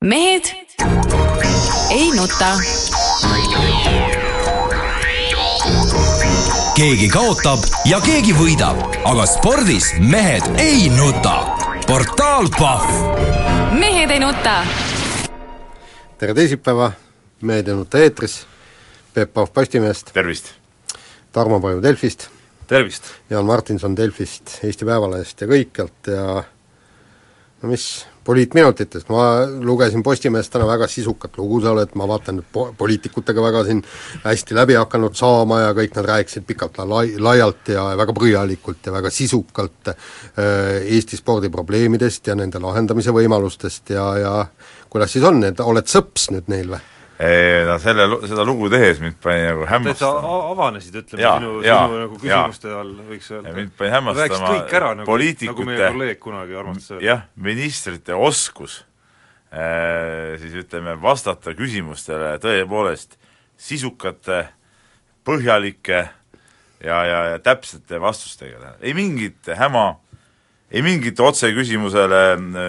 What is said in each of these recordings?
mehed ei nuta. keegi kaotab ja keegi võidab, aga spordis mehed ei nuta. portaal Pahv. mehed ei nuta. tere teisipäeva, Mehed ei nuta eetris, Peep Pahv Postimehest, tervist! Tarmo Paju Delfist, tervist! Jaan Martinson Delfist, Eesti Päevalehest ja kõikjalt ja no mis, poliitminutitest, ma lugesin Postimehest täna väga sisukat lugu, sa oled, ma vaatan, po-, poliitikutega väga siin hästi läbi hakanud saama ja kõik nad rääkisid pikalt lai-, laialt ja väga põhjalikult ja väga sisukalt äh, Eesti spordiprobleemidest ja nende lahendamise võimalustest ja, ja kuidas siis on, et oled sõps nüüd neil või? No selle, seda lugu tehes mind pani nagu hämmastama. avanesid, ütleme, sinu, sinu nagu küsimuste all, võiks öelda. mind pani hämmastama ära, nagu, nagu poliitikute meie kolleeg kunagi armastas öelda. jah, ministrite oskus äh, siis ütleme, vastata küsimustele tõepoolest sisukate, põhjalike ja, ja, ja täpsete vastustega, ei mingit häma, ei mingit otseküsimusele äh,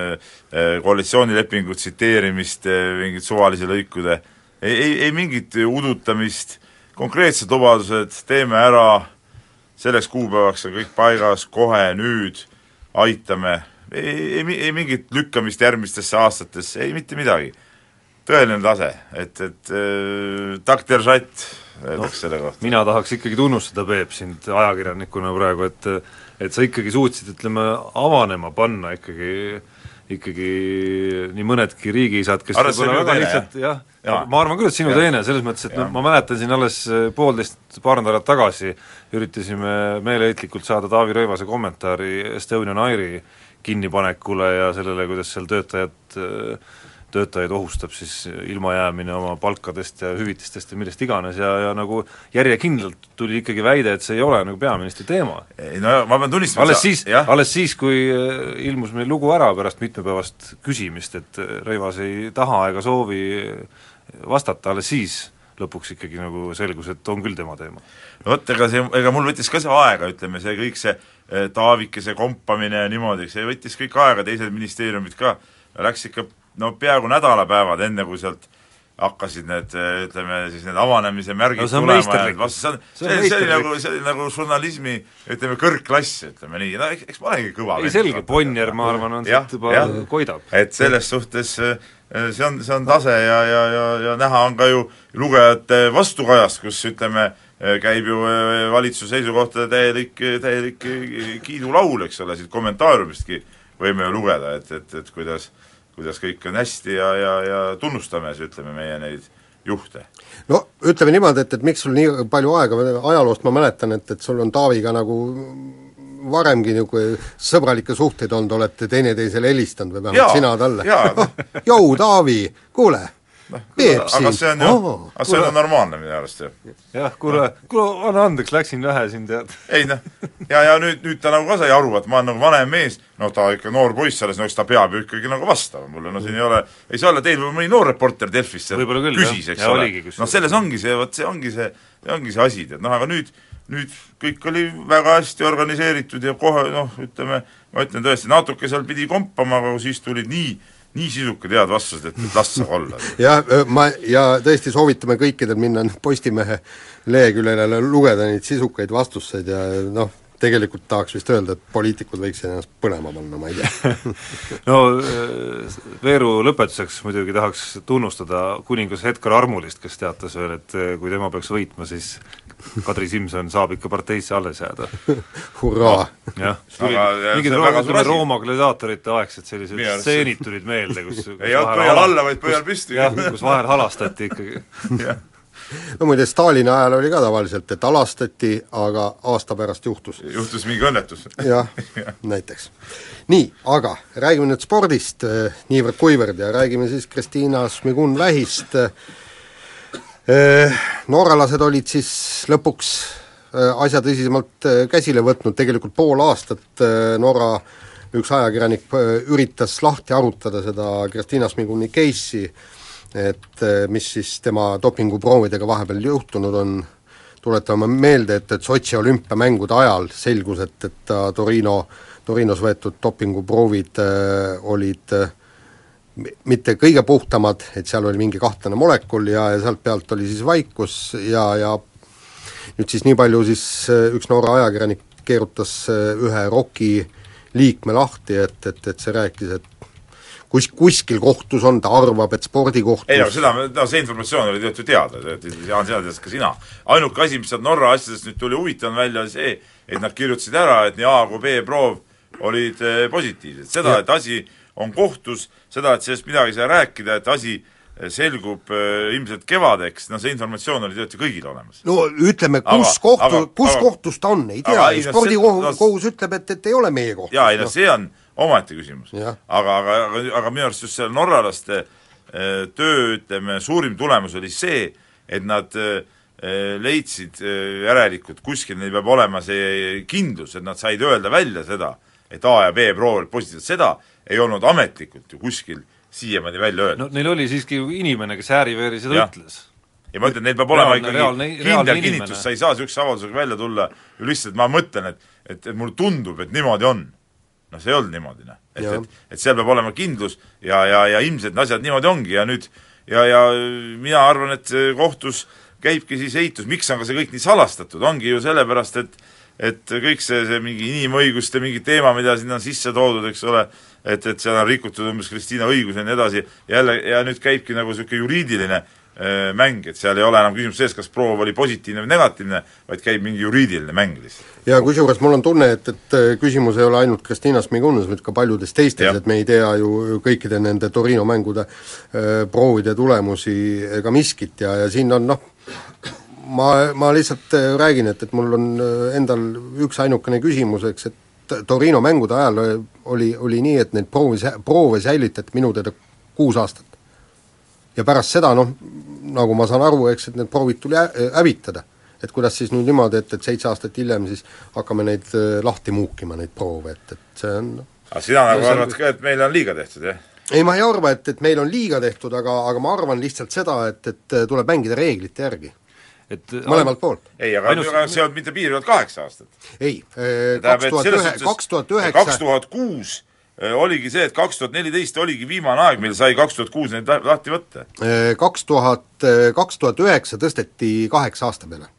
äh, koalitsioonilepingu tsiteerimist, mingit suvalise lõikude, ei, ei, ei mingit udutamist, konkreetsed lubadused, teeme ära, selleks kuupäevaks on kõik paigas, kohe, nüüd, aitame, ei, ei, ei mingit lükkamist järgmistesse aastatesse, ei mitte midagi. tõeline tase, et, et äh, takter žatt, öeldakse selle kohta. mina tahaks ikkagi tunnustada, Peep, sind ajakirjanikuna praegu, et et sa ikkagi suutsid, ütleme, avanema panna ikkagi ikkagi nii mõnedki riigiisad, kes võib-olla väga minu lihtsalt jah, Jaa. ma arvan küll, et sinu Jah. teene, selles mõttes, et noh, Jah. ma mäletan siin alles eh, poolteist, paar nädalat tagasi üritasime meeleheitlikult saada Taavi Rõivase kommentaari Estonian Airi kinnipanekule ja sellele, kuidas seal töötajad töötajaid ohustab siis ilmajäämine oma palkadest ja hüvitistest ja millest iganes ja, ja nagu järjekindlalt tuli ikkagi väide, et see ei ole nagu peaministri teema. Ei no ma pean tunnistama alles siis, alles siis, kui äh, ilmus meil lugu ära pärast mitmepäevast küsimist, et äh, Rõivas ei taha ega soovi äh, vastata, alles siis lõpuks ikkagi nagu selgus, et on küll tema teema. no vot, ega see, ega mul võttis ka see aega, ütleme, see kõik see Taavikese kompamine ja niimoodi, see võttis kõik aega, teised ministeeriumid ka, läks ikka no peaaegu nädalapäevad, enne kui sealt hakkasid need, ütleme siis need avanemise märgid No tulema ja vastu- see on, See see, see oli nagu, see oli nagu žurnalismi ütleme, kõrgklass, ütleme nii, no eks, eks ma olengi kõva ei selge, Bonnier, ma arvan, on sealt juba jah. koidab. et selles suhtes eh, see on, see on tase ja, ja, ja, ja näha on ka ju lugejate vastukajast, kus ütleme, eh, käib ju eh, valitsuse seisukohtade täielik, täielik kiidulaul, eks ole, siit kommentaariumistki võime ju lugeda, et, et, et kuidas, kuidas kõik on hästi ja, ja, ja tunnustame siis ütleme meie neid juhte. no ütleme niimoodi, et, et miks sul nii palju aega, ajaloost ma mäletan, et, et sul on Taaviga nagu varemgi niisugune sõbralikke suhteid olnud, olete teineteisele helistanud või vähemalt sina talle? jaa, Jou, Taavi, kuule, Peep siin. aga see on ju Oo, aga see on normaalne minu arust ju. jah, kuule, kuule, anna andeks, läksin vähe siin tead. ei noh, ja, ja nüüd, nüüd ta nagu ka sai aru, et ma olen nagu vanem mees, no ta ikka noor poiss alles, no eks ta peab ju ikkagi nagu vastama mulle, no siin ei ole, ei saa olla teil võib-olla mõni noor reporter Delfist seal Võib-olla küll, küsis, eks Ja ole. noh, selles ongi see, vot see ongi see, see ongi see asi, tead, noh aga nüüd, nüüd kõik oli väga hästi organiseeritud ja kohe noh, ütleme, ma ütlen tõesti, natuke seal pidi kompama, aga siis tulid nii, nii sisukad head vastused, et, et las see olla. jah, ma, ja tõesti soovitame kõikidel minna Postimehe leheküljele lugeda neid sisukaid vastuseid ja noh, tegelikult tahaks vist öelda, et poliitikud võiksid ennast põlema panna, ma ei tea. no äh, Veeru lõpetuseks muidugi tahaks tunnustada kuningas Edgar Armulist, kes teatas veel, et kui tema peaks võitma, siis Kadri Simson saab ikka parteisse alles jääda. hurraa! jah, mingid ütleme. Rooma gladiaatorite aegsed sellised stseenid tulid meelde, kus ei olnud pöial alla, vaid pöial püsti. jah, kus vahel halastati ikkagi. no muide, Stalini ajal oli ka tavaliselt, et alastati, aga aasta pärast juhtus. juhtus mingi õnnetus. jah, näiteks. nii, aga räägime nüüd spordist eh, niivõrd-kuivõrd ja räägime siis Kristiina Šmigun-Vähist. Norralased olid siis lõpuks eh, asja tõsisemalt eh, käsile võtnud, tegelikult pool aastat Norra üks ajakirjanik üritas lahti arutada seda Kristiina Šmiguni case'i, et mis siis tema dopinguproovidega vahepeal juhtunud on, tuletame meelde, et, et Sotši olümpiamängude ajal selgus, et, et ta Torino, Torinos võetud dopinguproovid äh, olid äh, mitte kõige puhtamad, et seal oli mingi kahtlane molekul ja, ja sealt pealt oli siis vaikus ja, ja nüüd siis nii palju siis äh, üks Norra ajakirjanik keerutas äh, ühe ROK-i liikme lahti, et, et, et see rääkis, et kus, kuskil kohtus on, ta arvab, et spordikohtus ei no seda, no see informatsioon oli tegelikult ju teada, Jaan, sina tead ka sina. ainuke asi, mis sealt Norra asjadest nüüd tuli huvitav välja, oli see, et nad kirjutasid ära, et nii A kui B proov olid eh, positiivsed. seda, et asi on kohtus, seda, et sellest midagi ei saa rääkida, et asi eh, selgub eh, ilmselt kevadeks, no see informatsioon oli tegelikult ju kõigil olemas. no ütleme, Aga- kus kohtu aga-, kus aga- kohtus ta on, ei tea spordikohus no- kohus ütleb, et, et ei ole meie kohtus. jaa, ei no see on omaette küsimus. Aga, aga, aga, aga minu arust just selle norralaste eh, töö, ütleme, suurim tulemus oli see, et nad leidsid järelikult, kuskil neil peab olema see kindlus, et nad said öelda välja seda, et A ja B proov olid positiivsed, seda ei olnud ametlikult ju kuskil siiamaani välja öeldud no neil oli siiski inimene, kes ääri-veeri seda Jah. ütles. ja ma ütlen, neil peab olema Reaalne- ikkagi reaalne- kindel reaalne kinnitus, sa ei saa niisuguse avaldusega välja tulla ju lihtsalt, ma mõtlen, et et, et mulle tundub, et niimoodi on. noh, see ei olnud niimoodi, noh. et, et, et seal peab olema kindlus ja, ja, ja ilmselt need asjad niimoodi ongi ja nüüd ja, ja mina arvan, et see kohtus käibki siis eitus, miks on ka see kõik nii salastatud, ongi ju sellepärast, et et kõik see, see mingi inimõiguste mingi teema, mida sinna on sisse toodud, eks ole, et, et seal on rikutud umbes Kristiina õigusi ja nii edasi, jälle, ja nüüd käibki nagu niisugune juriidiline äh, mäng, et seal ei ole enam küsimus selles, kas proov oli positiivne või negatiivne, vaid käib mingi juriidiline mäng lihtsalt. ja kusjuures mul on tunne, et, et äh, küsimus ei ole ainult Kristiina Smigunas, vaid ka paljudes teistes, et me ei tea ju kõikide nende Torino mängude äh, proovide tulemusi ega miskit ja, ja siin on noh, ma, ma lihtsalt äh, räägin, et, et mul on äh, endal üks ainukene küsimus, eks, et Torino mängude ajal äh, oli, oli nii, et neid proovi, proove säilitati minu teada kuus aastat. ja pärast seda noh, nagu ma saan aru, eks, et need proovid tuli hä- hävitada. et kuidas siis nüüd niimoodi, et, et seitse aastat hiljem siis hakkame neid lahti muukima, neid proove, et, et see on noh, aga sina nagu arvad ka, et meile on liiga tehtud, jah? ei, ma ei arva, et, et meil on liiga tehtud, aga, aga ma arvan lihtsalt seda, et, et tuleb mängida reeglite järgi, et mõlemalt poolt. ei, aga Ainus- see on mitte piirivalt kaheksa aastat. ei, kaks tuhat ühe, kaks tuhat kaks üheksa tuhat kuus eh, oligi see, et kaks tuhat neliteist oligi viimane aeg, mil sai kaks tuhat kuus neid lah- lahti võtta. kaks tuhat, kaks tuhat üheksa tõsteti kaheksa aasta peale.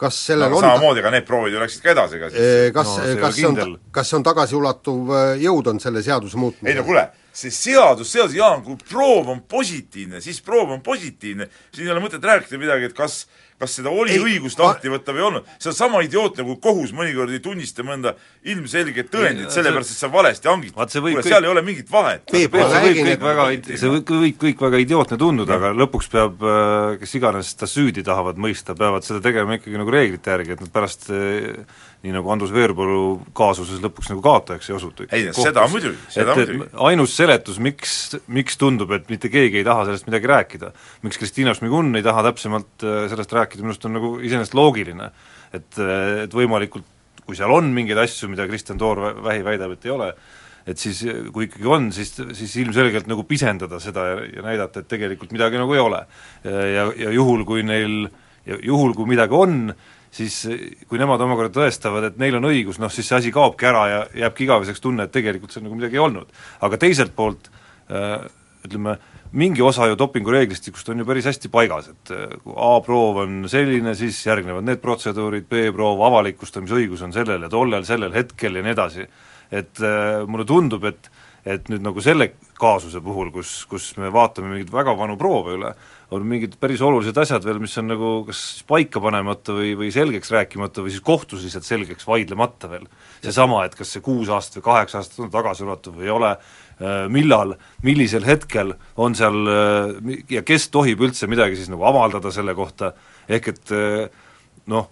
kas sellel no, on samamoodi, aga need proovid ju läksid ka edasi ka siis. Kas No kas see on kas see on tagasiulatuv äh, jõud, on selle seaduse ei no kuule, see seadus, seadus, Jaan, kui proov on positiivne, siis proov on positiivne, siin ei ole mõtet rääkida midagi, et kas kas seda oli Ei, ei, õigust ma- lahti võtta või ei olnud. see on sama idiootne, kui kohus mõnikord ei tunnista mõnda ilmselget tõendit, Ei, sellepärast et sa valesti hangid. Kuule, seal ei ole mingit vahet. Peep, see võib kõik väga, see võib kõik, kõik väga idiootne tunduda, aga lõpuks peab, äh, kes iganes seda süüdi tahavad mõista, peavad seda tegema ikkagi nagu reeglite järgi, et nad pärast äh, nii nagu Andrus Veerpalu kaasuses lõpuks nagu kaotajaks ei osutu. Ei, seda muidugi, seda et, muidugi. ainus seletus, miks, miks tundub, et mitte keegi ei taha sellest midagi rääkida, miks Kristina Šmigun ei taha täpsemalt äh, sellest rääkida, minu arust on nagu iseenesest loogiline. et, äh, et võimalikult, kui seal on mingeid asju, mida Kristjan Toor vä- vähi väidab, et ei ole, et siis kui ikkagi on, siis, siis ilmselgelt nagu pisendada seda ja, ja näidata, et tegelikult midagi nagu ei ole. ja, ja juhul, kui neil, ja juhul, kui midagi on, siis kui nemad omakorda tõestavad, et neil on õigus, noh siis see asi kaobki ära ja jääbki igaveseks tunne, et tegelikult seal nagu midagi ei olnud. aga teiselt poolt äh, ütleme, mingi osa ju dopingureeglistikust on ju päris hästi paigas, et äh, kui A-proov on selline, siis järgnevad need protseduurid, B-proov, avalikustamisõigus on sellel ja tollel, sellel hetkel ja nii edasi. et mulle tundub, et et nüüd nagu selle kaasuse puhul, kus, kus me vaatame mingeid väga vanu proove üle, on mingid päris olulised asjad veel, mis on nagu kas paika panemata või, või selgeks rääkimata või siis kohtus lihtsalt selgeks vaidlemata veel. seesama, et kas see kuus aastat või kaheksa aastat on tagasiulatuv või ei ole, millal, millisel hetkel on seal äh, ja kes tohib üldse midagi siis nagu avaldada selle kohta, ehk et äh, noh,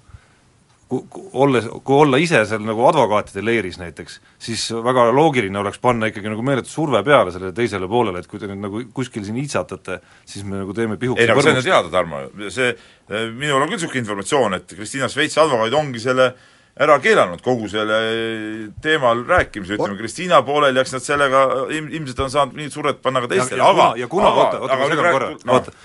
ku-, ku- olles, kui olla ise seal nagu advokaatide leeris näiteks, siis väga loogiline oleks panna ikkagi nagu meeletu surve peale sellele teisele poolele, et kui te nüüd nagu kuskil siin iitsatate, siis me nagu teeme pihuks ei no aga see on ju teada, Tarmo, see, minul on küll niisugune informatsioon, et Kristiina Šveitsi advokaadid ongi selle ära keelanud kogu selle teemal rääkimise, ütleme Kristiina poolel ja eks nad sellega ilm, ilmselt on saanud mingit survet panna ka teistele, aga ja kuna, oota, oota, ma segan korra.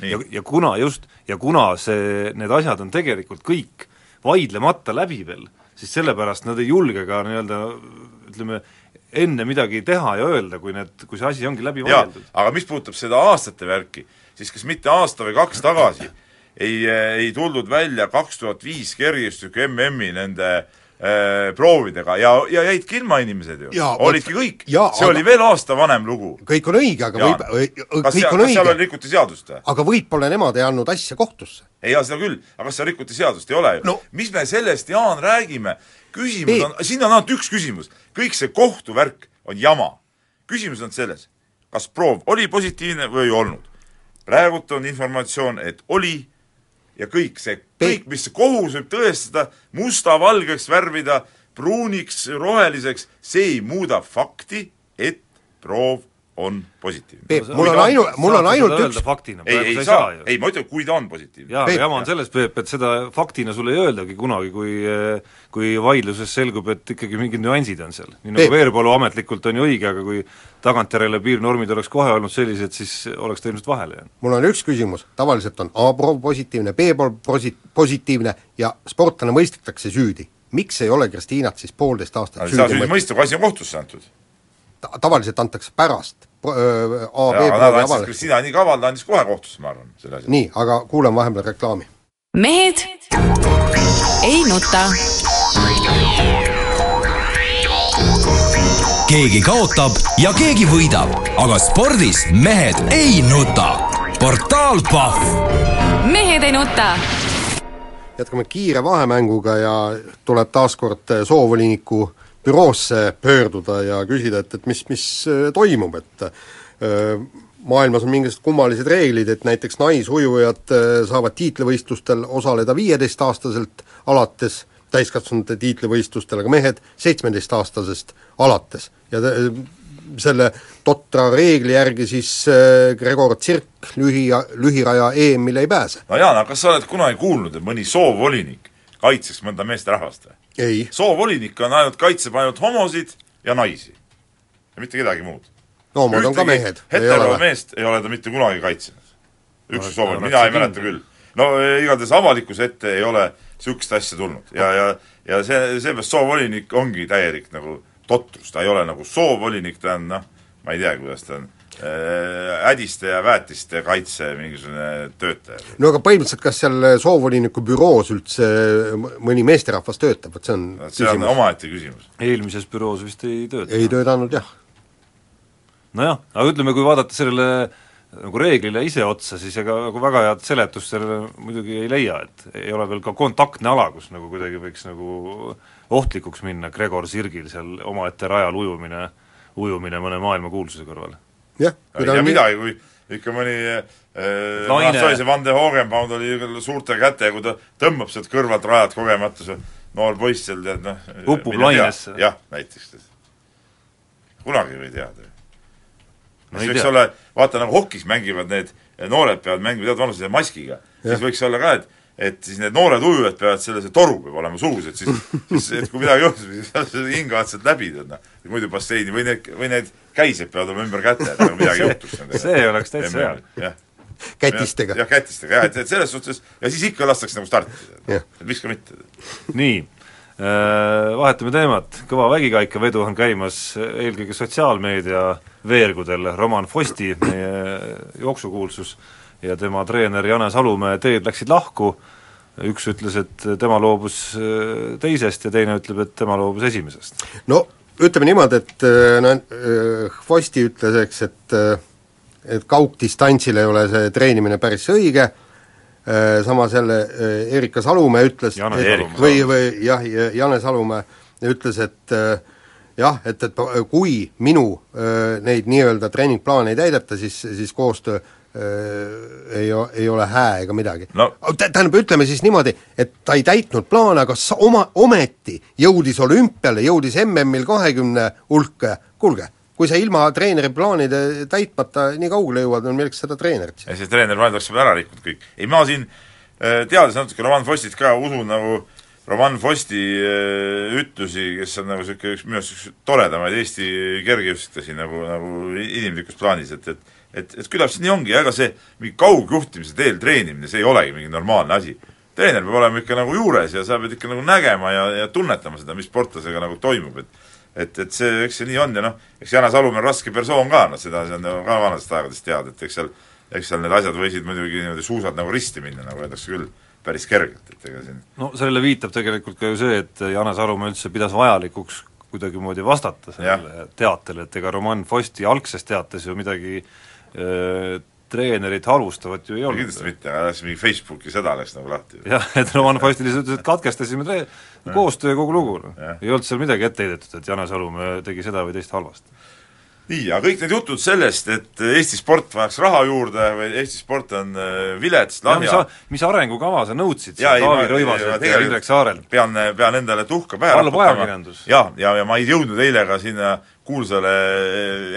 nii. ja, ja kuna just, ja kuna see, need asjad on tegelikult kõik vaidlemata läbi veel, siis sellepärast nad ei julge ka nii-öelda ütleme, enne midagi teha ja öelda, kui need, kui see asi ongi läbi vaieldud. aga mis puudutab seda aastate värki, siis kas mitte aasta või kaks tagasi ei, ei tuldud välja kaks tuhat viis kergejõustiku MM-i nende äh, proovidega ja, ja jäidki ilma inimesed ju. Olidki kõik. see aga- oli veel aasta vanem lugu. kõik on õige, aga Jaan, võib, kõik seal, on kas seal õige, rikuti seadust või? aga võib-olla nemad ei andnud asja kohtusse. ei, seda küll, aga kas seal rikuti seadust, ei ole ju No- mis me sellest, Jaan, räägime? küsimus Peep- on, siin on ainult üks küsimus, kõik see kohtuvärk on jama. küsimus on selles, kas proov oli positiivne või ei olnud. praegult on informatsioon, et oli ja kõik see, kõik, mis kohus võib tõestada, musta-valgeks värvida, pruuniks, roheliseks, see ei muuda fakti, et proov on positiivne. Peep, mul on ainu-, mul on ainult üks faktina, ei, ei sa ei saa, saa ju. ei ma ütlen, kui ta on positiivne. jaa, aga jama on selles, Peep, et seda faktina sulle ei öeldagi kunagi, kui kui vaidluses selgub, et ikkagi mingid nüansid on seal. nii nagu Peep. Veerpalu ametlikult on ju õige, aga kui tagantjärele piirnormid oleks kohe olnud sellised, siis oleks ta ilmselt vahele jäänud. mul on üks küsimus, tavaliselt on A-proov positiivne, B-proov posi-, positiivne ja sportlane mõistetakse süüdi. miks ei ole Kristiinat siis poolteist aastat saa süüdi mõistetud? asi on kohtusse antud. Ta- tavaliselt antakse pärast pro- öö, A, aga nad B-proovi andsid, avaldust. Kristina nii kaval, ta andis kohe kohtusse, ma arvan, selle asja. nii, aga kuulame vahepeal reklaami. mehed ei nuta. keegi kaotab ja keegi võidab, aga spordis mehed ei nuta. portaal Pahv mehed ei nuta. jätkame kiire vahemänguga ja tuleb taas kord soovoliniku büroosse pöörduda ja küsida, et, et mis, mis äh, toimub, et öö, maailmas on mingisugused kummalised reeglid, et näiteks naisujujad öö, saavad tiitlivõistlustel osaleda viieteistaastaselt alates, täiskasvanute tiitlivõistlustel, aga mehed seitsmeteistaastasest alates. ja selle totra reegli järgi siis äh, Gregor Tsirk lühi, lühiraja EM-ile ei pääse. no Jaan, aga kas sa oled kunagi kuulnud, et mõni soovvolinik kaitseks mõnda meesterahvast või? Ei. soovvolinik on ainult, kaitseb ainult homosid ja naisi. ja mitte kedagi muud. noomad on ka mehed, ei ole või? heteromeest ei ole ta mitte kunagi kaitsenud. üks soovvolinik, oled mina ei mäleta küll. no eh, igatahes avalikkuse ette ei ole niisugust asja tulnud ja, ja ja see, seepärast soovvolinik ongi täielik nagu totrus, ta ei ole nagu soovvolinik, ta on noh, ma ei tea, kuidas ta on, hädiste ja väetiste kaitse mingisugune töötaja. no aga põhimõtteliselt, kas seal soovoliniku büroos üldse mõni meesterahvas töötab, vot see on see on omaette küsimus. eelmises büroos vist ei tööta. ei töötanud jah. nojah, aga ütleme, kui vaadata sellele nagu reeglile ise otsa, siis ega nagu väga head seletust sellele muidugi ei leia, et ei ole veel ka kontaktne ala, kus nagu kuidagi võiks nagu ohtlikuks minna Gregor Sirgil seal omaette rajal ujumine, ujumine mõne maailmakuulsuse kõrval. Jah, ei tea midagi, kui ikka mõni äh, Naine. noh, see Van de Hogenbaum, küll suurte kätega, kui ta tõmbab sealt kõrvalt rajalt kogemata, see noor poiss seal tead noh Upub mine tea. lainesse. jah, näiteks. kunagi ei või teada ju. No siis võiks tea. olla, vaata nagu hokis mängivad need noored peavad mängima teatud vanusele maskiga, siis võiks olla ka, et et siis need noored ujujad peavad selle, see toru peab olema suus, et siis, siis et kui midagi juhtub, siis hingavad sealt läbi, tead noh. muidu basseini või need, või need käised peavad olema ümber käte, et nagu midagi juhtuks nendega. see oleks täitsa hea. jah. kätistega. jah, kätistega, jah, et, et selles suhtes ja siis ikka lastakse nagu startida. Jah. et miks ka mitte. nii, vahetame teemat, kõva vägikaikavedu on käimas eelkõige sotsiaalmeedia veergudel, Roman Fosti, meie jooksukuulsus, ja tema treener Jane Salumäe teed läksid lahku, üks ütles, et tema loobus äh, teisest ja teine ütleb, et tema loobus esimesest. no ütleme niimoodi, et äh, no äh, Fosti ütles, eks, et et kaugdistantsil ei ole see treenimine päris õige, samas jälle Erika Salumäe ütles Jane et, või, või jah, Jane Salumäe ütles, et jah, et, et kui minu neid nii-öelda treeningplaane ei täideta, siis, siis koostöö ei, ei ole hää ega midagi No. Tä- tähendab, ütleme siis niimoodi, et ta ei täitnud plaane, aga sa oma, ometi jõudis olümpiale, jõudis MM-il kahekümne hulka, kuulge, kui sa ilma treeneri plaanide täitmata nii kaugele jõuad, no milleks seda treenerit siis? ja see treener vahel oleks juba ära rikkunud kõik. ei, ma siin äh, teades natuke Roman Fostit ka, usun nagu Roman Fosti äh, ütlusi, kes on nagu niisugune üks minu arust üks toredamaid Eesti kergejõustiklasi nagu, nagu inimlikus plaanis, et, et et, et küllap see nii ongi, ega see mingi kaugjuhtimise teel treenimine, see ei olegi mingi normaalne asi. treener peab olema ikka nagu juures ja sa pead ikka nagu nägema ja, ja tunnetama seda, mis sportlasega nagu toimub, et et, et see, eks see nii on ja noh, eks Jana Salumäe on raske persoon ka, noh seda, see on ka vanadest aegadest teada, et eks seal eks seal need asjad võisid muidugi niimoodi suusad nagu risti minna, nagu öeldakse küll, päris kergelt, et ega siin no sellele viitab tegelikult ka ju see, et Janes Arumäe üldse pidas vajalikuks kuidagimoodi vastata sellele teatele, et ega Roman Fosti algses teates ju midagi öö, treenerit halvustavat ju ei olnud. kindlasti mitte, läks mingi Facebooki sõda läks nagu lahti. jah, et Roman Fosti lihtsalt ütles, et katkestasime tre-, koostöö kogu lugu, noh. ei olnud seal midagi ette heidetud, et Janes Arumäe tegi seda või teist halvasti. nii, aga kõik need jutud sellest, et Eesti sport vajaks raha juurde või Eesti sport on äh, vilets, lahja mis, arengukava sa nõudsid seal Taavi Rõivaselt ja Indrek Saarelt? pean, pean endale tuhka pähe halb ajakirjandus. jah, ja, ja ma ei jõudnud eile ka sinna kuulsale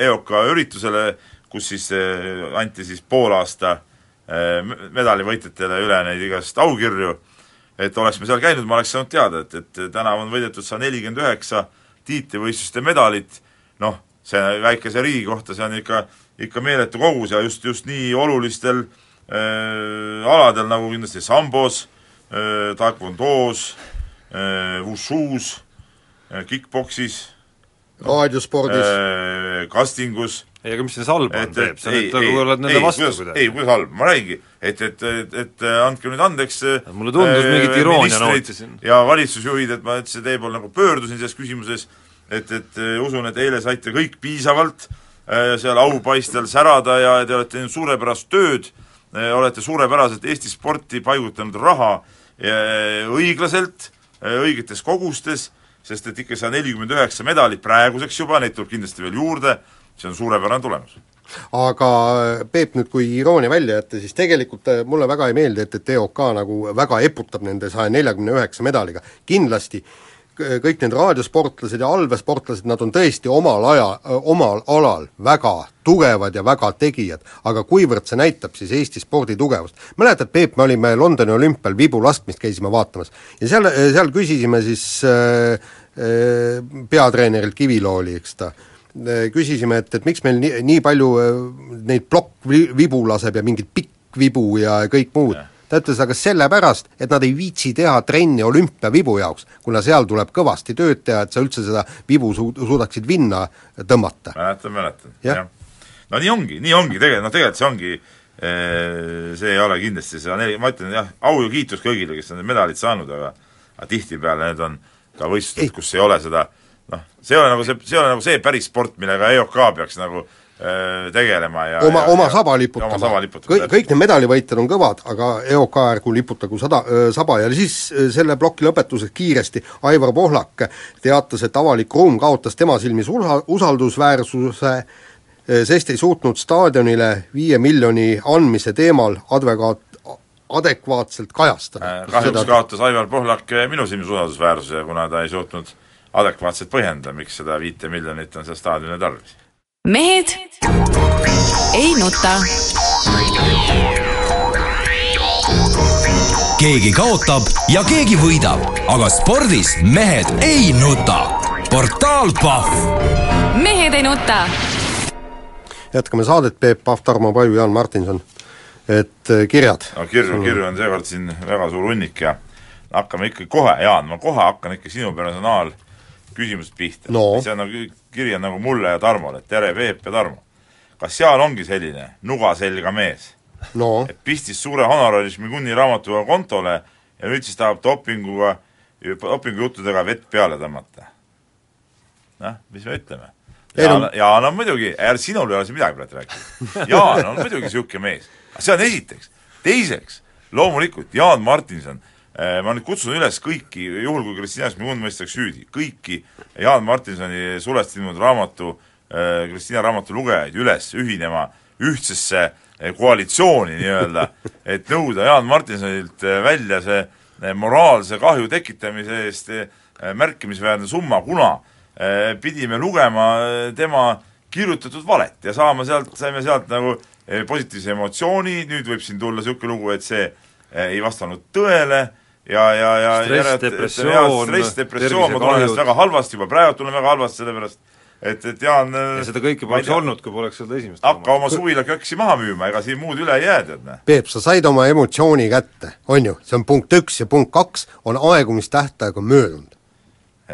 EOK üritusele, kus siis äh, anti siis poolaasta äh, medalivõitjatele üle neid igast aukirju, et oleks me seal käinud, ma oleks saanud teada, et, et tänavu on võidetud sada nelikümmend üheksa tiitlivõistluste medalit, noh, see väikese riigi kohta, see on ikka, ikka meeletu kogus ja just, just nii olulistel äh, aladel nagu kindlasti sambos äh,, taekwondoos äh,, wushus äh,, kick-poksis raadiospordis. äh,, kastingus ei, aga mis see salb on, Peep, sa nüüd nagu oled nende vastu kuidagi. ei, kuidas halb, ma räägingi, et, et, et, et andke nüüd andeks Mulle tundus, mingit iroonia nautisin. ja valitsusjuhid, et ma üldse teie poole nagu pöördusin selles küsimuses, et, et eh, usun, et eile saite kõik piisavalt eh, seal aupaistel särada ja te olete teinud suurepärast tööd, olete suurepäraselt Eesti sporti paigutanud raha eh, õiglaselt, õigetes kogustes, sest et ikka sada nelikümmend üheksa medalit praeguseks juba, neid tuleb kindlasti veel juurde, see on suurepärane tulemus. aga Peep, nüüd kui iroonia välja jätta, siis tegelikult äh, mulle väga ei meeldi, et, et EOK nagu väga eputab nende saja neljakümne üheksa medaliga, kindlasti kõik need raadiosportlased ja allveesportlased, nad on tõesti omal aja, omal alal väga tugevad ja väga tegijad, aga kuivõrd see näitab siis Eesti spordi tugevust. mäletad, Peep, me olime Londoni olümpial vibu laskmist käisime vaatamas ja seal, seal küsisime siis äh, äh, peatreenerilt Kivilooli, eks ta, küsisime, et, et miks meil nii, nii palju äh, neid plokkvibu laseb ja mingit pikkvibu ja kõik muud. ta ütles, aga sellepärast, et nad ei viitsi teha trenni olümpiavibu jaoks, kuna seal tuleb kõvasti tööd teha, et sa üldse seda vibu su-, suudaksid vinna tõmmata. mäletan, mäletan, Jah. jah. no nii ongi, nii ongi tegelikult, noh tegelikult see ongi see ei ole kindlasti seda neli, ma ütlen jah, au ja kiitus kõigile, kes on need medalid saanud, aga aga tihtipeale need on ka võistlused, kus ei ole seda noh, see ei ole nagu see, see ei ole nagu see päris sport, millega EOK peaks nagu äh, tegelema ja oma, oma saba ja oma liputama. saba. liputama kõik, need medalivõitjad on kõvad, aga EOK ärgu liputagu sada, saba. Ja siis öö, selle ploki lõpetuseks kiiresti. Aivar Pohlak teatas, et avalik ruum kaotas tema silmis usa-, usaldusväärsuse, sest ei suutnud staadionile viie miljoni andmise teemal advokaat adekvaatselt kajastada. Äh, kahjuks kaotas Aivar Pohlak äh, minu silmis usaldusväärsuse, kuna ta ei suutnud adekvaatselt põhjendada, miks seda viite miljonit on seal staadionil tarvis. mehed ei nuta. keegi kaotab ja keegi võidab, aga spordis mehed ei nuta. portaal Pahv mehed ei nuta. jätkame saadet, Peep Pahv, Tarmo Paju, Jaan Martinson. et äh, kirjad no kirju, kirju on seekord siin väga suur hunnik ja hakkame ikka kohe, Jaan, ma kohe hakkan ikka sinu personaalküsimusest pihta No. see on nagu, kiri on nagu mulle ja Tarmole, et tere, Peep ja Tarmo. kas seal ongi selline nuga selga mees, no et pistis suure honorari Šmiguni raamatuga kontole ja nüüd siis tahab dopinguga, dopingujuttudega vett peale tõmmata? noh, mis me ütleme? Jaan no-, Jaan on muidugi, sinul ei ole siin midagi praegu rääkida. Jaan on muidugi niisugune mees. see on esiteks. teiseks, loomulikult Jaan Martinson, ma nüüd kutsun üles kõiki, juhul kui Kristina Šmigun mõistetakse süüdi, kõiki Jaan Martinsoni sulest ilmunud raamatu, Kristina raamatu lugejaid üles ühinema ühtsesse eh, koalitsiooni nii-öelda, et nõuda Jaan Martinsonilt välja see moraalse kahju tekitamise eest märkimisväärne summa, kuna pidime lugema tema kirjutatud valet ja saama sealt, saime sealt nagu positiivse emotsiooni, nüüd võib siin tulla niisugune lugu, et see ei vastanud tõele ja, ja, ja Stress, depressioon, depressioon, ma tunnen ennast väga halvasti, juba praegu tunnen väga halvasti, sellepärast et, et Jaan ja seda kõike poleks olnud, kui poleks seda esimest hakka oma suvilaköksi maha müüma, ega siin muud üle ei jää, tead näe. Peep, sa said oma emotsiooni kätte, on ju, see on punkt üks ja punkt kaks on aegumistähtaeg on möödunud.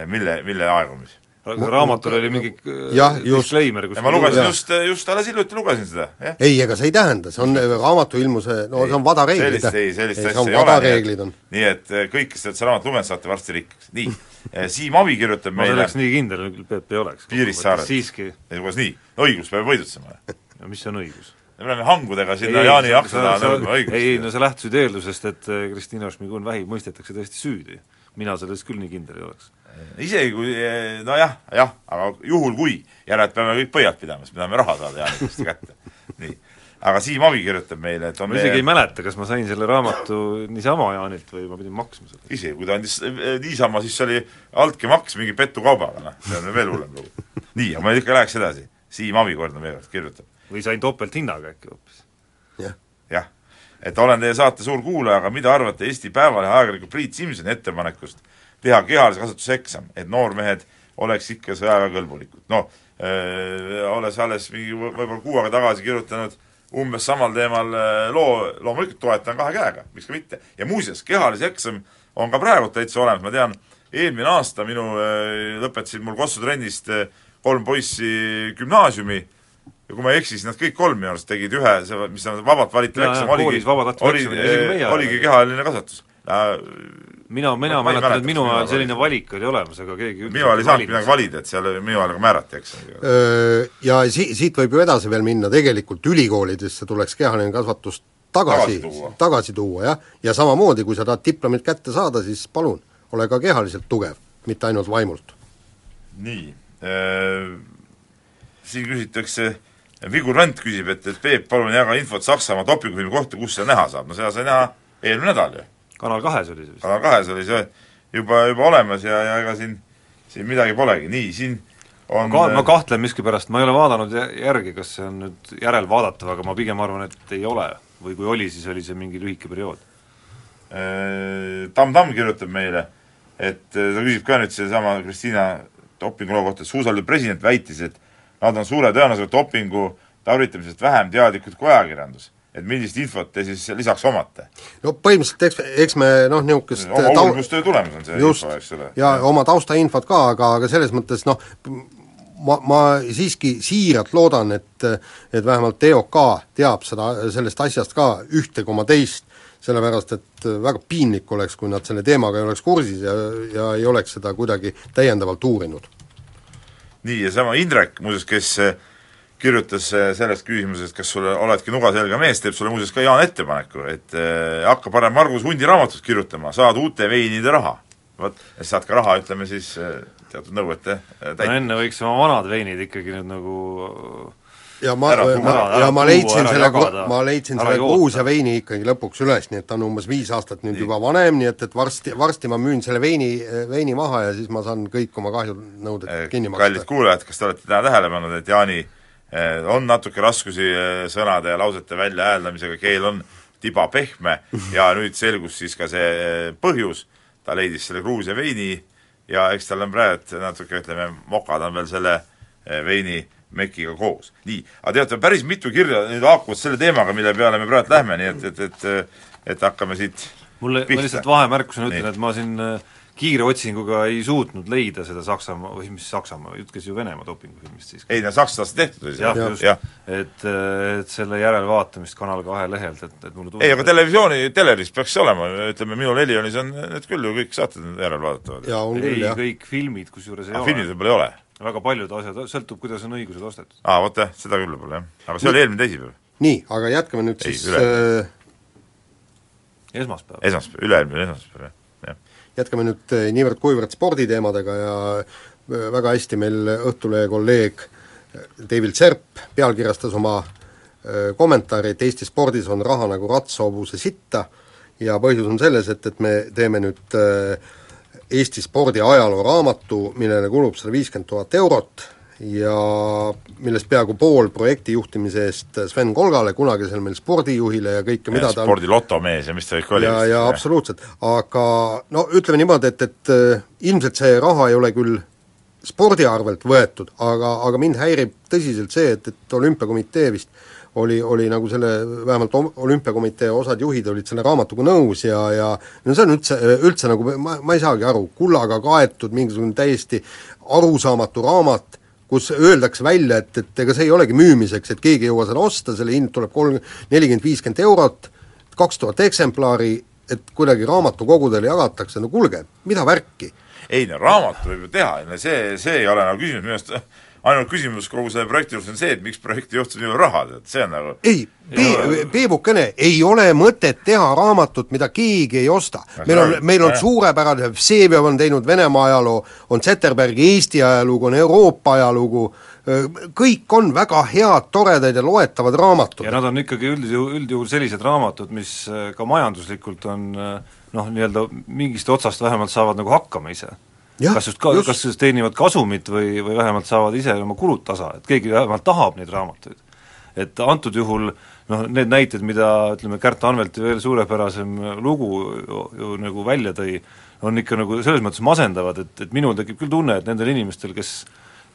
mille, mille aegumis? Raamatul oli mingi jah, just. disclaimer, kus ja ma lugesin just, just alles hiljuti lugesin seda, jah. ei, ega see ei tähenda, see on raamatu ilmuse, no see on vadareeglid. sellist, ei, sellist asja ei ole, on. nii et kõik, kes te olete seda raamatut lugenud, saate varsti rikkaks, nii. Siim Avi kirjutab ma meile selleks nii kindel, Peep, ei oleks. Piirissaared. siiski. ei, kuidas nii? õigus peab võidutsema. no mis on õigus? me peame hangudega sinna Jaani akna taha nõudma õigust. ei, no sa lähtusid eeldusest, et äh, Kristina Šmigun-Vähi mõistetakse tõesti süüdi. mina selles küll nii kindel ei oleks isegi kui, nojah, jah, aga juhul kui, järelikult peame kõik pöialt pidama, sest me tahame raha saada Jaanikuste kätte. nii. aga Siim Avi kirjutab meile, et on ma isegi meie... ei mäleta, kas ma sain selle raamatu niisama Jaanilt või ma pidin maksma selle. isegi kui ta andis eh, niisama, siis see oli altkäemaks mingi petukaubaga, noh, see on veel hullem lugu. nii, aga ma ikka läheks edasi. Siim Avi, kordan veel kord, kirjutab. või sain topelthinnaga äkki hoopis. jah. jah. et olen teie saate suur kuulaja, aga mida arvate Eesti Päevalehe ajakirjaniku Priit Simsoni ettepanekust teha kehalise kasvatuse eksam, et noormehed oleks ikka sõjaväekõlbulikud. noh, olles alles mingi võib-olla kuu aega tagasi kirjutanud umbes samal teemal loo, loomulikult toetan kahe käega, miks ka mitte. ja muuseas, kehalise eksam on ka praegu täitsa olemas, ma tean, eelmine aasta minu, lõpetasid mul Kossu trennist kolm poissi gümnaasiumi ja kui ma ei eksi, siis nad kõik kolm minu arust tegid ühe, see, mis on vabalt valitav eksam, oligi, oli, oligi kehaline kasvatus mina, mina mäletan, et minu ajal selline valik oli olemas, aga keegi minu ajal ei saanud midagi valida, et seal minu ajal nagu määrati, eks. Ja si-, siit võib ju edasi veel minna, tegelikult ülikoolidesse tuleks kehaline kasvatus tagasi, tagasi tuua, tagasi tuua, jah, ja samamoodi, kui sa tahad diplomit kätte saada, siis palun, ole ka kehaliselt tugev, mitte ainult vaimult. nii äh,, siin küsitakse, Vigur Vänt küsib, et, et Peep, palun jaga infot Saksamaa dopingufilmi kohta, kus seda näha saab, no seda sai näha eelmine nädal ju Kanal kahes oli see vist? Kanal kahes oli see juba, juba olemas ja, ja ega siin, siin midagi polegi, nii, siin on ma, ma kahtlen miskipärast, ma ei ole vaadanud järgi, kas see on nüüd järelvaadatav, aga ma pigem arvan, et ei ole. või kui oli, siis oli see mingi lühike periood. Äh, Tamm-Tamm kirjutab meile, et äh, ta küsib ka nüüd sedasama Kristiina dopinguloo kohta, et suusaliidu president väitis, et nad on suure tõenäosusega dopingu tarvitamisest vähem teadlikud kui ajakirjandus et millist infot te siis lisaks omate? no põhimõtteliselt eks, eks me noh, niisugust oma tau... uurimustöö tulemus on see just, info, eks ole. ja oma taustainfot ka, aga, aga selles mõttes noh, ma, ma siiski siiralt loodan, et et vähemalt EOK teab seda, sellest asjast ka ühte koma teist, sellepärast et väga piinlik oleks, kui nad selle teemaga ei oleks kursis ja, ja ei oleks seda kuidagi täiendavalt uurinud. nii, ja sama Indrek muuseas, kes kirjutas äh, sellest küsimusest, kas sulle oledki nugaselga mees, teeb sulle muuseas ka Jaan ettepaneku, et äh, hakka parem Margus Hundi raamatut kirjutama, saad uute veinide raha. vot, ja saad ka raha, ütleme siis äh, teatud nõuete äh, täitmiseks. no enne võiks oma vanad veinid ikkagi nüüd nagu ja ma, ma, ja ma leidsin selle, ma leidsin selle Gruusia veini ikkagi lõpuks üles, nii et ta on umbes viis aastat nüüd nii. juba vanem, nii et, et varsti, varsti ma müün selle veini, veini maha ja siis ma saan kõik oma kahjunõuded kinni maksta. kallid kuulajad, kas te olete täna tähele pannud, et Jaani Eh, on natuke raskusi eh, sõnade ja lausete väljahääldamisega, keel on tiba pehme. Ja nüüd selgus siis ka see eh, põhjus, ta leidis selle Gruusia veini ja eks tal on praegu natuke, ütleme, mokad on veel selle veini mekiga koos. nii, aga teate, päris mitu kirja nüüd haakuvad selle teemaga, mille peale me praegu lähme, nii et, et, et et hakkame siit mulle, ma lihtsalt vahemärkusena ütlen, et ma siin äh, kiire otsinguga ei suutnud leida seda Saksamaa, või mis Saksamaa, jutt käis ju Venemaa dopingufilmist siis. ei no sakslased tehtud oli see. jah, just ja., et, et selle järelvaatamist Kanal kahe lehelt, et, et mulle tundub ei, aga televisiooni, teleris peaks olema, ütleme minul Helionis on need küll ju kõik saated järelvaadatavad. ei, kõik filmid kusjuures ei aga ole. filmid võib-olla ei ole? väga paljud asjad, sõltub, kuidas on õigused ostetud. aa, vot jah, seda küll võib-olla jah. aga see oli eelmine teisipäev. nii, aga jätkame nüüd ei, siis üle. äh... esmaspäev. esmaspäev, üle-eelmine esmaspäev, jah jätkame nüüd eh, niivõrd-kuivõrd sporditeemadega ja eh, väga hästi meil Õhtulehe kolleeg eh, David Serp pealkirjastas oma kommentaari, et Eesti spordis on raha nagu ratshobuse sitta ja põhjus on selles, et, et me teeme nüüd Eesti spordi ajaloo raamatu, millele kulub sada viiskümmend tuhat eurot ja millest peaaegu pool projekti juhtimise eest Sven Kolgale, kunagisele meil spordijuhile ja kõike, mida ta spordi lotomees ja mis ta kõik oli. ja, ja absoluutselt, aga no ütleme niimoodi, et, et äh, ilmselt see raha ei ole küll spordi arvelt võetud, aga, aga mind häirib tõsiselt see, et, et olümpiakomitee vist oli, oli nagu selle, vähemalt om-, olümpiakomitee osad juhid olid selle raamatuga nõus ja, ja no see on üldse, üldse nagu ma, ma ei saagi aru, kullaga kaetud mingisugune täiesti arusaamatu raamat, kus öeldakse välja, et, et ega see ei olegi müümiseks, et keegi ei jõua seda osta, selle hind tuleb kolm, nelikümmend, viiskümmend eurot, kaks tuhat eksemplari, et kuidagi raamatukogudele jagatakse, no kuulge, mida värki? ei no raamatu võib ju teha, see, see ei ole nagu küsimus, minu arust ainult küsimus kogu selle projekti juures on see, et miks projektijuht saab nii palju raha, tead, see on nagu ei, Pe-, Peebukene, ei ole mõtet teha raamatut, mida keegi ei osta. meil on, meil on suurepärane, Vseviov on teinud Venemaa ajaloo, on Zetterbergi Eesti ajalugu, on Euroopa ajalugu, kõik on väga head, toredad ja loetavad raamatud. ja nad on ikkagi üldjuhul, üldjuhul sellised raamatud, mis äh, ka majanduslikult on äh, noh, nii-öelda mingist otsast vähemalt saavad nagu hakkama ise kas just ka, kas just teenivad kasumit või, või vähemalt saavad ise oma kulud tasa, et keegi vähemalt tahab neid raamatuid. et antud juhul noh, need näited, mida ütleme, Kärt Anvelti veel suurepärasem lugu ju, ju nagu välja tõi, on ikka nagu selles mõttes masendavad, et, et minul tekib küll tunne, et nendel inimestel, kes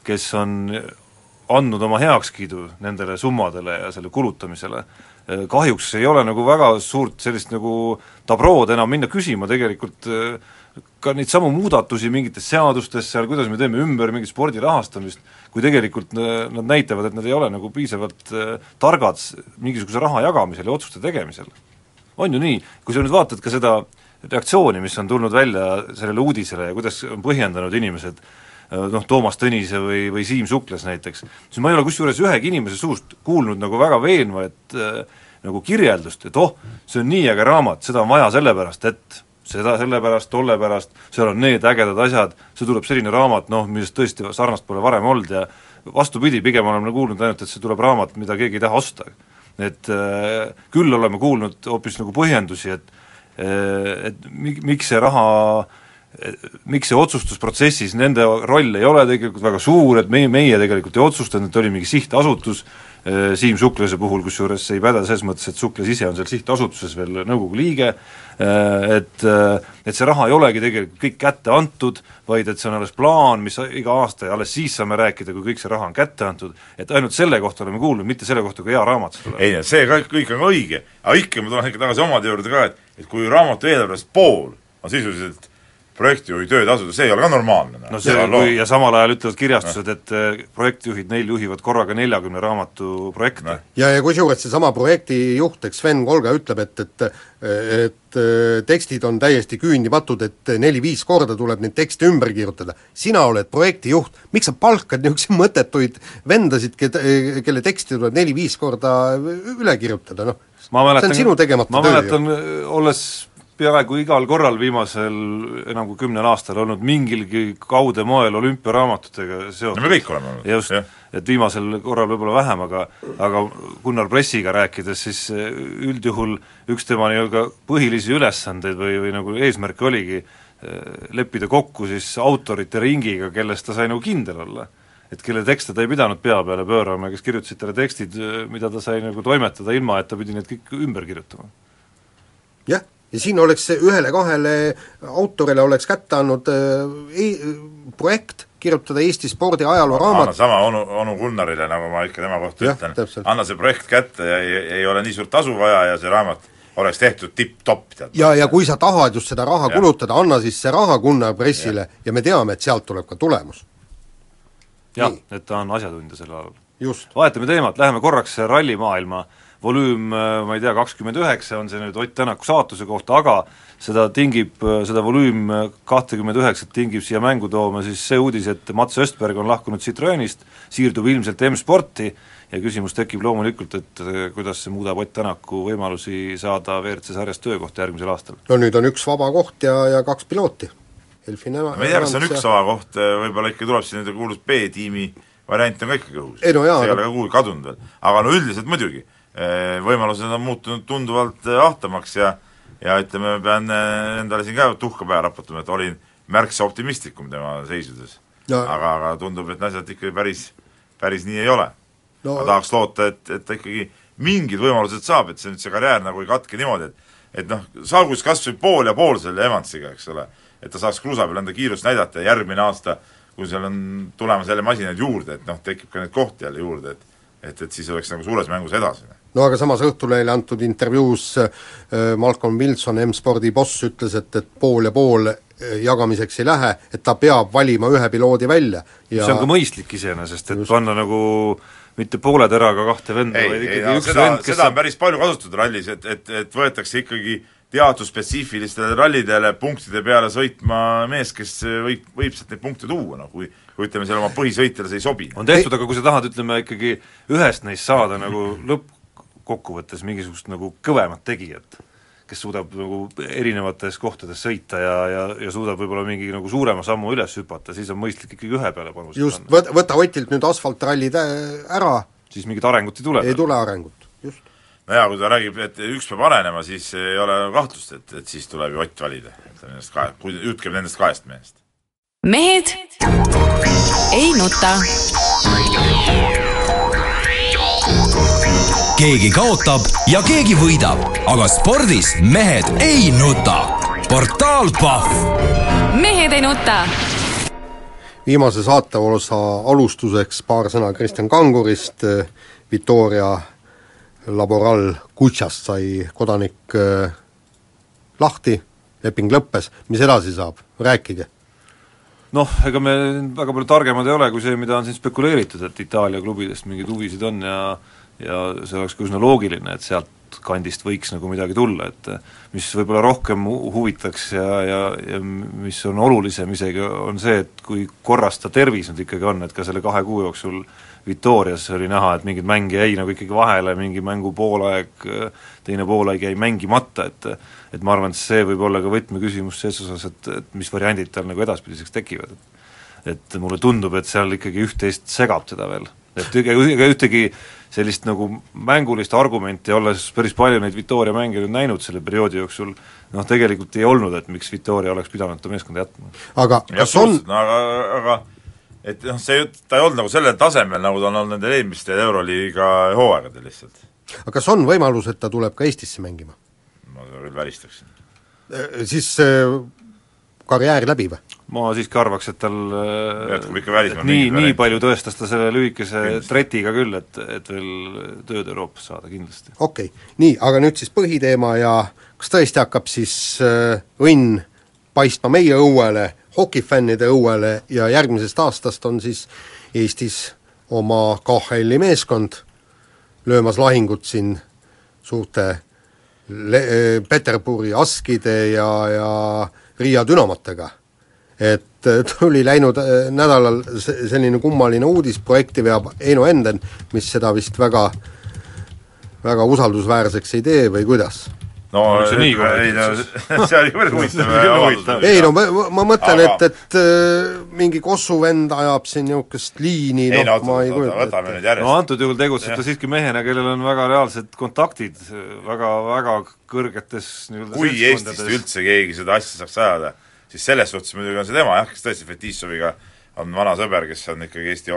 kes on andnud oma heakskiidu nendele summadele ja selle kulutamisele, kahjuks ei ole nagu väga suurt sellist nagu tabrood enam minna küsima tegelikult äh, ka neid samu muudatusi mingites seadustes seal, kuidas me teeme ümber mingit spordi rahastamist, kui tegelikult äh, nad näitavad, et nad ei ole nagu piisavalt äh, targad mingisuguse raha jagamisel ja otsuste tegemisel. on ju nii, kui sa nüüd vaatad ka seda reaktsiooni, mis on tulnud välja sellele uudisele ja kuidas on põhjendanud inimesed äh, noh, Toomas Tõnise või, või Siim Suklas näiteks, siis ma ei ole kusjuures ühegi inimese suust kuulnud nagu väga veenvat nagu kirjeldust, et oh, see on nii äge raamat, seda on vaja sellepärast, et seda sellepärast, tolle pärast, seal on need ägedad asjad, see tuleb selline raamat, noh, millest tõesti sarnast pole varem olnud ja vastupidi, pigem oleme kuulnud ainult, et see tuleb raamat, mida keegi ei taha osta. et äh, küll oleme kuulnud hoopis nagu põhjendusi, et äh, et mi-, miks see raha miks see otsustusprotsessis nende roll ei ole tegelikult väga suur, et meie, meie tegelikult ei otsustanud, et oli mingi sihtasutus, Siim Suklase puhul kusjuures ei päde selles mõttes, et Suklas ise on seal sihtasutuses veel nõukogu liige, äh, et et see raha ei olegi tegelikult kõik kätte antud, vaid et see on alles plaan, mis iga aasta ja alles siis saame rääkida, kui kõik see raha on kätte antud, et ainult selle kohta oleme kuulnud, mitte selle kohta, kui hea raamat see tuleb. ei, see kõik, kõik on õige, aga ikka ma tulen ikka tagasi omade juurde ka, et et kui raamatu eelarvest pool on sisuliselt projektijuhi töötasud, see ei ole ka normaalne. no see, kui ja samal ajal ütlevad kirjastused, et eh, projektijuhid, neil juhivad korraga neljakümne raamatu projekte. No.. ja, ja kusjuures seesama projektijuht, eks Sven Kolga ütleb, et, et et eh, tekstid on täiesti küündimatud, et neli-viis korda tuleb neid tekste ümber kirjutada. sina oled projektijuht, miks sa palkad niisuguseid mõttetuid vendasid, keda, kelle teksti tuleb neli-viis korda üle kirjutada, noh? Ma mäletan, see on sinu tegemata ma mäletan, olles peaaegu igal korral viimasel enam kui kümnel aastal olnud mingilgi kaude moel olümpiaraamatutega seotud. no me kõik oleme olnud. just, et viimasel korral võib-olla vähem, aga aga Gunnar Pressiga rääkides, siis üldjuhul üks tema nii-öelda põhilisi ülesandeid või, või nagu eesmärke oligi eh, leppida kokku siis autorite ringiga, kellest ta sai nagu kindel olla et kelle tekste ta ei pidanud pea peale pöörama, kes kirjutasid talle tekstid, mida ta sai nagu toimetada, ilma et ta pidi need kõik ümber kirjutama. jah ja siin oleks ühele-kahele autorile oleks kätte andnud äh, projekt kirjutada Eesti spordi ajaloo raamat. sama onu, onu Gunnarile, nagu ma ikka tema kohta ütlen, anna see projekt kätte ja ei, ei ole nii suurt tasu vaja ja see raamat oleks tehtud tipp-topp, tead. ja, ja kui sa tahad just seda raha ja. kulutada, anna siis see raha Gunnar Pressile ja. ja me teame, et sealt tuleb ka tulemus. jah, et ta on asjatundja sel alal. just. vahetame teemat, läheme korraks rallimaailma äh, volüüm, äh, ma ei tea, kakskümmend üheksa on see nüüd Ott Tänaku saatuse kohta, aga seda tingib, äh, seda volüüm äh, kahtekümmet üheksat tingib siia mängu tooma siis see uudis, et Mats Östberg on lahkunud Citroenist, siirdub ilmselt M-sporti ja küsimus tekib loomulikult, et kuidas see muudab Ott Tänaku võimalusi saada WRC sarjas töökohta järgmisel aastal? no nüüd on üks vaba koht ja, ja kaks pilooti. Elfin Eva- ma ei tea, kas see on üks vaba koht, võib-olla ikka tuleb siin nende kuulus B-tiimi variant on ka ikkagi õhus. ei no jaa, see ei ole ka kuhugi kadunud veel. aga no üldiselt muidugi võimalused on muutunud tunduvalt eh, ahtamaks ja ja ütleme, pean eh, endale siin ka tuhka pähe raputama, et olin märksa optimistlikum tema seisudes. No.. aga, aga tundub, et asjad ikkagi päris, päris nii ei ole. No.. ma tahaks loota, et, et ta ikkagi mingid võimalused saab, et see nüüd see karjäär nagu ei katke niimoodi, et et noh, saagu siis kas või pool ja pool selle Evansiga, eks ole, et ta saaks kruusa peal enda kiirust näidata ja järgmine aasta kui seal on tulemas jälle masinaid juurde, et noh, tekib ka neid kohti jälle juurde, et et, et siis oleks nagu suures mängus edasi. No aga samas Õhtulehele antud intervjuus äh, Malcolm Wilson, M-spordi boss, ütles, et, et pool ja pool äh, jagamiseks ei lähe, et ta peab valima ühe piloodi välja ja see on ka mõistlik iseenesest, et panna nagu mitte poole teraga kahte venda, ei, vaid ei ikkagi no üks seda, vend, kes seda on päris palju kasutatud rallis, et, et, et võetakse ikkagi teatud spetsiifilistele rallidele punktide peale sõitma mees, kes võib, võib sealt neid punkte tuua, noh kui kui ütleme, seal oma põhisõitjale see ei sobi. on tehtud, aga kui sa tahad, ütleme ikkagi ühest neist saada nagu lõppkokkuvõttes mingisugust nagu kõvemat tegijat, kes suudab nagu erinevates kohtades sõita ja, ja, ja suudab võib-olla mingi nagu suurema sammu üles hüpata, siis on mõistlik ikkagi ühe peale panustada. just, võta, võta Otilt nüüd asfaltrallid äh, ära, siis mingit arengut ei tule. ei tule arengut, just. no jaa, kui ta räägib, et üks peab arenema, siis ei ole kahtlust, et, et siis tuleb ju Ott valida, ütleme nendest kahe, kui jutt käib nendest kahest mehest. mehed ei nuta. Keegi kaotab ja keegi võidab, aga spordis mehed ei nuta. portaal Pahv. Mehed ei nuta. viimase saateosa alustuseks paar sõna Kristjan Kangurist, Victoria Laboral Kutšast sai kodanik äh, lahti, leping lõppes, mis edasi saab, rääkige. Noh, ega me väga palju targemad ei ole kui see, mida on siin spekuleeritud, et Itaalia klubidest mingeid huvisid on ja ja see oleks ka üsna loogiline, et sealt kandist võiks nagu midagi tulla, et mis võib-olla rohkem hu- huvitaks ja, ja, ja mis on olulisem isegi, on see, et kui korras ta tervis nüüd ikkagi on, et ka selle kahe kuu jooksul Victorias oli näha, et mingeid mänge jäi nagu ikkagi vahele, mingi mängu poolaeg, teine poolaeg jäi mängimata, et et ma arvan, et see võib olla ka võtmeküsimus selles osas, et, et mis variandid tal nagu edaspidiseks tekivad, et et mulle tundub, et seal ikkagi üht-teist segab teda veel. Et ega, ega ühtegi sellist nagu mängulist argumenti, olles päris palju neid Victoria mänge nüüd näinud selle perioodi jooksul, noh tegelikult ei olnud, et miks Victoria oleks pidanud ta meeskonda jätma. aga kas on, aga, aga et noh, see jutt, ta ei olnud nagu sellel tasemel, nagu ta on olnud nendel eelmistel Euroliiga hooaegadel lihtsalt. aga kas on võimalus, et ta tuleb ka Eestisse mängima? ma seda küll välistaksin. Siis äh, karjäär läbi või? Ma siiski arvaks, et tal Jätkub ikka välismaal et nii, nii palju tõestas ta selle lühikese Kindlasti. tretiga küll, et, et veel tööd Euroopas saada kindlasti. okei okay., nii, aga nüüd siis põhiteema ja kas tõesti hakkab siis äh, õnn paistma meie õuele, hokifännide õuele ja järgmisest aastast on siis Eestis oma KHL-i meeskond löömas lahingut siin suurte le-, Peterburi Askide ja, ja Riia Dünamatega. Et äh, tuli läinud äh, nädalal se-, selline kummaline uudis, projekti veab Eino Enden, mis seda vist väga väga usaldusväärseks ei tee või kuidas? no see nii ei no see oli päris huvitav ei no ma, ma mõtlen, Aga- et, et äh, mingi Kossu vend ajab siin niisugust liini, ei no noh, ma ei kujuta ette. no antud juhul tegutseb ta siiski mehena, kellel on väga reaalsed kontaktid väga, väga kõrgetes nii-öelda kui Eestist üldse keegi seda asja saaks ajada, siis selles suhtes muidugi on see tema jah, kes tõesti Fetissoviga on vana sõber, kes on ikkagi Eesti,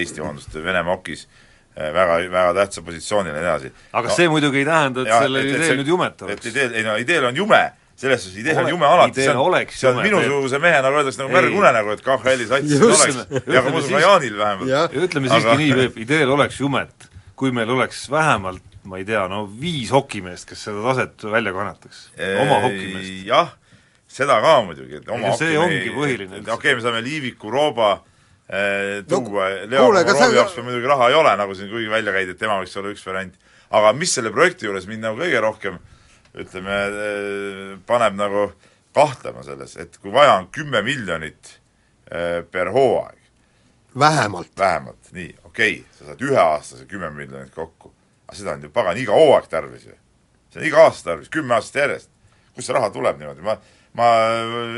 Eesti vabandust, Venemaa okis eh, väga, väga tähtsal positsioonil ja nii edasi. aga no, see muidugi ei tähenda, et sellel et- et ideel nüüd jumet et oleks. ideel, ei no ideel on jume, selles suhtes ideel on Ole- jume alati, see on, see on jume, minusuguse mehe, nagu öeldakse, nagu märg unenägu, et KHL-is asjad Just. oleks ja ka muidugi ka Jaanil vähemalt. ütleme siiski Aga- nii, Peep, ideel oleks jumet, kui meil oleks vähemalt ma ei tea, no viis hokimeest, kes seda taset välja kannataks, oma hokimeest. jah, seda ka muidugi, et oma see ongi põhiline et üldse. okei, me saame Liiviku, Rooba eh, tuua no,, Leo sa- jaoks meil muidugi raha ei ole, nagu siin kuigi välja käidi, et tema võiks olla üks variant. aga mis selle projekti juures mind nagu kõige rohkem ütleme, paneb nagu kahtlema selles, et kui vaja on kümme miljonit eh, per hooaeg, vähemalt. vähemalt, nii, okei okay,, sa saad üheaastase kümme miljonit kokku, aga seda on ju pagan iga hooaeg tarvis ju. see on iga aasta tarvis, kümme aastat järjest. kust see raha tuleb niimoodi, ma, ma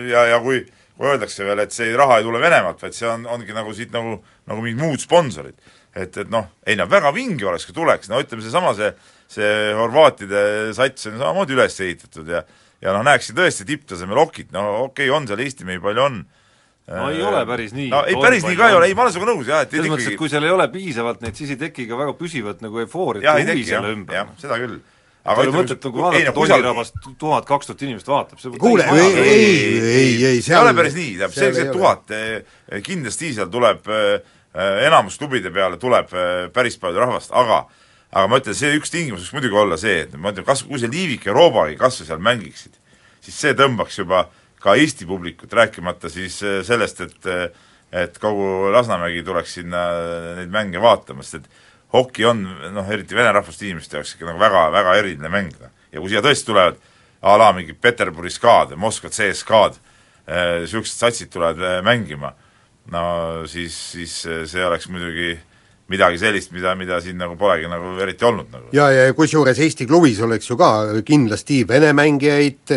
ja, ja kui, kui öeldakse veel, et see raha ei tule Venemaalt, vaid see on, ongi nagu siit nagu, nagu mingid muud sponsorid. et, et noh, ei no väga vinge oleks, kui tuleks, no ütleme, seesama see, see horvaatide sats on samamoodi üles ehitatud ja ja noh, näeksin tõesti tipptasemel okit, no okei okay,, on seal Eesti mehi palju on, no ei ole päris nii. no ei, päris nii ka ei ole, ei ma olen sinuga nõus jah, et selles mõttes, et kui seal ei ole piisavalt neid, siis ei teki ka väga püsivat nagu eufooriat ja huvi selle ümber. jah, seda küll. Ei ole mõtet nagu vaadata tonnirabast tuhat, kaks tuhat inimest vaatab, see kuule, ei, ei, ei, ei, see ei ole päris nii, tähendab, sellised tuhat eh, kindlasti seal tuleb eh, enamus klubide peale tuleb eh, päris palju rahvast, aga aga ma ütlen, see üks tingimus võiks muidugi olla see, et ma ütlen, kas, kui see Liivik ja Roobagi kas või seal mängiksid, siis see tõmbaks juba ka Eesti publikut, rääkimata siis sellest, et et kogu Lasnamägi tuleks sinna neid mänge vaatama, sest et hoki on noh, eriti vene rahvust inimeste jaoks ikka nagu väga, väga eriline mäng. noh. ja kui siia tõesti tulevad a la mingid Peterburi SKA-d, Moskva CSKA-d, niisugused satsid tulevad äh, mängima, no siis, siis äh, see oleks muidugi midagi sellist, mida, mida siin nagu polegi nagu eriti olnud nagu. ja, ja kusjuures Eesti klubis oleks ju ka kindlasti vene mängijaid,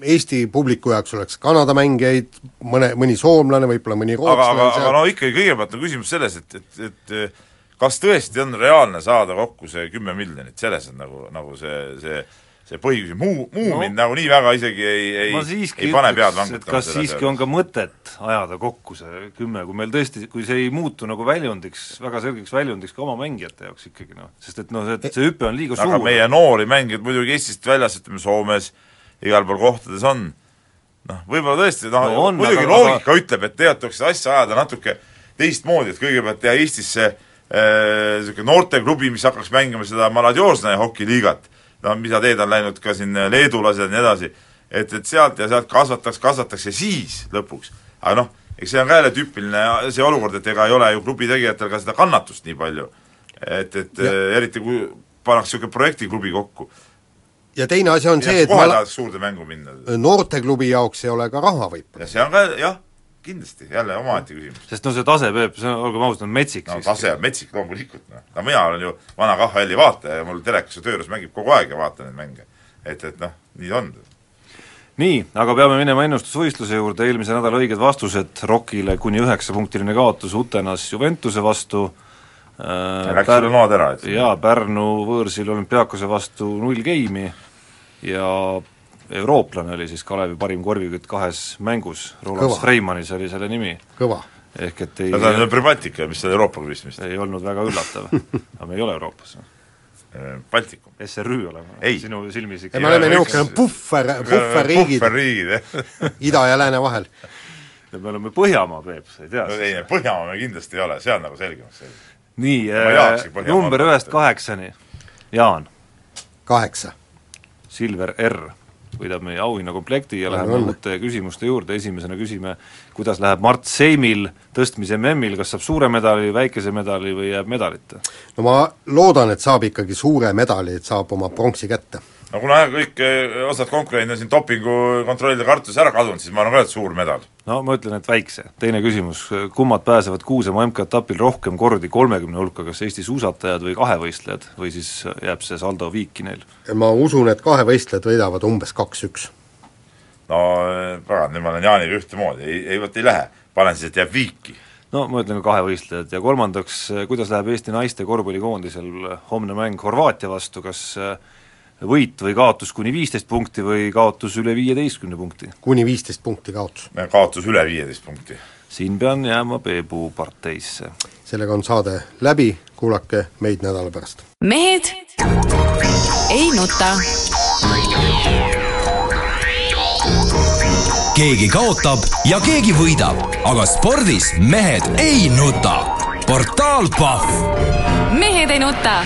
Eesti publiku jaoks oleks Kanada mängijaid, mõne, mõni soomlane, võib-olla mõni rootslane aga, aga, aga no ikkagi kõigepealt on küsimus selles, et, et, et kas tõesti on reaalne saada kokku see kümme miljonit, selles on nagu, nagu see, see see põhiküsimus, muu, muu no, mind nagu nii väga isegi ei, ei, ei pane pead vangutama. kas siiski on ka mõtet ajada kokku see kümme, kui meil tõesti, kui see ei muutu nagu väljundiks, väga selgeks väljundiks ka oma mängijate jaoks ikkagi noh, sest et noh, see, see hüpe on liiga suur. aga meie noori mängijaid muidugi Eestist väljas, ütleme Soomes, igal pool kohtades on, noh, võib-olla tõesti, noh no, muidugi aga, loogika aga... ütleb, et tegelikult tuleks seda asja ajada natuke teistmoodi, et kõigepealt teha Eestisse niisugune äh, noorteklubi, mis hakkaks mängima seda Maladjožnaja hokiliigat, no mida teed on läinud ka siin leedulased ja nii edasi, et, et sealt ja sealt kasvataks, kasvataks ja siis lõpuks, aga noh, eks see on ka jälle tüüpiline see olukord, et ega ei ole ju klubi tegijatel ka seda kannatust nii palju. et, et ja. Äh, eriti kui pannakse niisugune projektiklubi kokku. ja teine asi on ja see, et kohe tahaks suurde mängu minna. noorteklubi jaoks ei ole ka raha võib-olla. see on ka jah, kindlasti, jälle omaette küsimus. sest no see tase, Peep, see on, olgem ausad, on metsik no siiski. tase on metsik loomulikult, noh. no mina olen ju vana KHL-i vaataja ja mul telekas ja tööres mängib kogu aeg ja vaatan neid mänge. et, et noh, nii on. nii, aga peame minema ennustusvõistluse juurde, eelmise nädala õiged vastused ROK-ile kuni üheksapunktiline kaotus Utenas Juventuse vastu äh, läks sulle noad ära, et jaa, Pärnu võõrsil olümpiaakose vastu null geimi ja eurooplane oli siis Kalevi parim korvikütt kahes mängus, Roland Freimanis oli selle nimi. kõva. ehk et ei no ta on Pribaltika, mis on Euroopa pistmist. ei olnud väga üllatav aga me ei ole Euroopas. Äh, Baltikum. SRÜ oleme, sinu silmis ikka ei, me oleme niisugune puhver, puhverriigid puhverriigid, jah ida ja lääne vahel. me oleme Põhjamaa, Peep, sa ei tea no, ei, Põhjamaa me kindlasti ei ole, see on nagu selgemaks selge. nii äh,, number ühest kaheksani, Jaan. kaheksa. Silver R võidab meie auhinnakomplekti ja läheme uute küsimuste juurde, esimesena küsime, kuidas läheb Mart Seimil tõstmise MM-il, kas saab suure medali, väikese medali või jääb medalita? no ma loodan, et saab ikkagi suure medali, et saab oma pronksi kätte no kuna kõik eh, osad konkurendid on siin dopingukontrollide kartuses ära kadunud, siis ma arvan ka, et suur medal. no ma ütlen, et väikse. teine küsimus, kummad pääsevad Kuusemaa MK-etapil rohkem kordi kolmekümne hulka, kas Eesti suusatajad või kahevõistlejad või siis jääb see saldo viiki neil? ma usun, et kahevõistlejad võidavad umbes kaks-üks. no pagan, nüüd ma olen Jaaniga ühtemoodi, ei, ei vot ei lähe, panen siis, et jääb viiki no ma ütlen ka kahevõistlejad ja kolmandaks, kuidas läheb Eesti naiste korvpallikoondisel homne mäng Horvaatia vastu, kas äh, võit või kaotus kuni viisteist punkti või kaotus üle viieteistkümne punkti? kuni viisteist punkti kaotus. kaotus üle viieteist punkti. siin pean jääma Peebu parteisse. sellega on saade läbi, kuulake meid nädala pärast. mehed ei nuta. keegi kaotab ja keegi võidab, aga spordis mehed ei nuta. portaal Pahv. mehed ei nuta